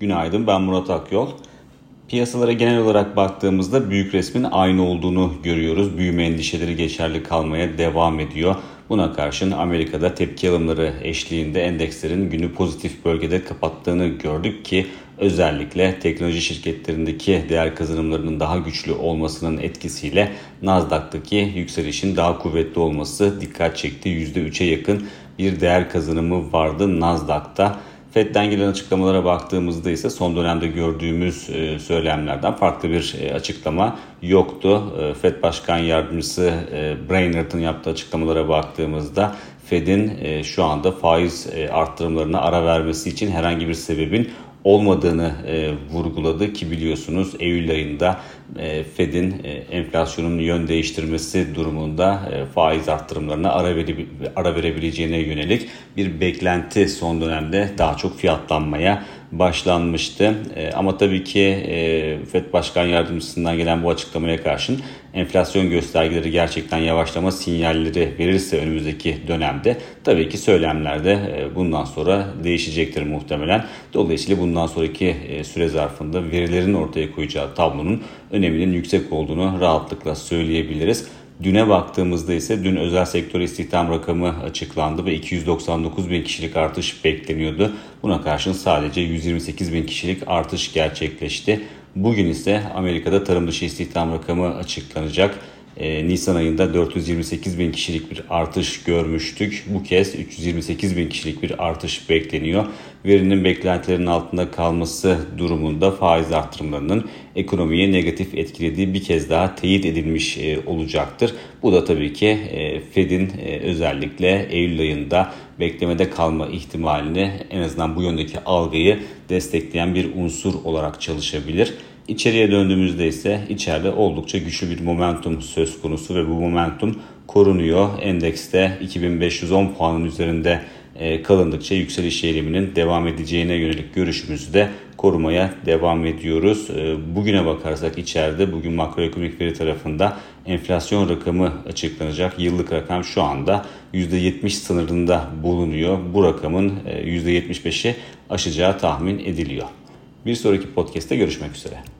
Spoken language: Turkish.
Günaydın ben Murat Akyol. Piyasalara genel olarak baktığımızda büyük resmin aynı olduğunu görüyoruz. Büyüme endişeleri geçerli kalmaya devam ediyor. Buna karşın Amerika'da tepki alımları eşliğinde endekslerin günü pozitif bölgede kapattığını gördük ki özellikle teknoloji şirketlerindeki değer kazanımlarının daha güçlü olmasının etkisiyle Nasdaq'taki yükselişin daha kuvvetli olması dikkat çekti. %3'e yakın bir değer kazanımı vardı Nasdaq'ta. FED'den gelen açıklamalara baktığımızda ise son dönemde gördüğümüz e, söylemlerden farklı bir e, açıklama yoktu. E, FED Başkan Yardımcısı Brainerd'ın yaptığı açıklamalara baktığımızda Fed'in şu anda faiz arttırımlarına ara vermesi için herhangi bir sebebin olmadığını e, vurguladı ki biliyorsunuz Eylül ayında e, Fed'in e, enflasyonun yön değiştirmesi durumunda e, faiz arttırımlarına ara, vere, ara verebileceğine yönelik bir beklenti son dönemde daha çok fiyatlanmaya başlanmıştı. E, ama tabii ki e, FED Başkan Yardımcısından gelen bu açıklamaya karşın enflasyon göstergeleri gerçekten yavaşlama sinyalleri verirse önümüzdeki dönemde tabii ki söylemlerde e, bundan sonra değişecektir muhtemelen. Dolayısıyla bundan sonraki e, süre zarfında verilerin ortaya koyacağı tablonun öneminin yüksek olduğunu rahatlıkla söyleyebiliriz. Düne baktığımızda ise dün özel sektör istihdam rakamı açıklandı ve 299 bin kişilik artış bekleniyordu. Buna karşın sadece 128 bin kişilik artış gerçekleşti. Bugün ise Amerika'da tarım dışı istihdam rakamı açıklanacak. Ee, Nisan ayında 428 bin kişilik bir artış görmüştük. Bu kez 328 bin kişilik bir artış bekleniyor. Verinin beklentilerin altında kalması durumunda faiz arttırımlarının ekonomiye negatif etkilediği bir kez daha teyit edilmiş e, olacaktır. Bu da tabii ki e, Fed'in e, özellikle Eylül ayında beklemede kalma ihtimalini en azından bu yöndeki algıyı destekleyen bir unsur olarak çalışabilir. İçeriye döndüğümüzde ise içeride oldukça güçlü bir momentum söz konusu ve bu momentum korunuyor. Endekste 2510 puanın üzerinde e, kalındıkça yükseliş eğiliminin devam edeceğine yönelik görüşümüzü de korumaya devam ediyoruz. E, bugüne bakarsak içeride bugün makroekonomik veri tarafında enflasyon rakamı açıklanacak. Yıllık rakam şu anda %70 sınırında bulunuyor. Bu rakamın %75'i e, aşacağı tahmin ediliyor. Bir sonraki podcast'te görüşmek üzere.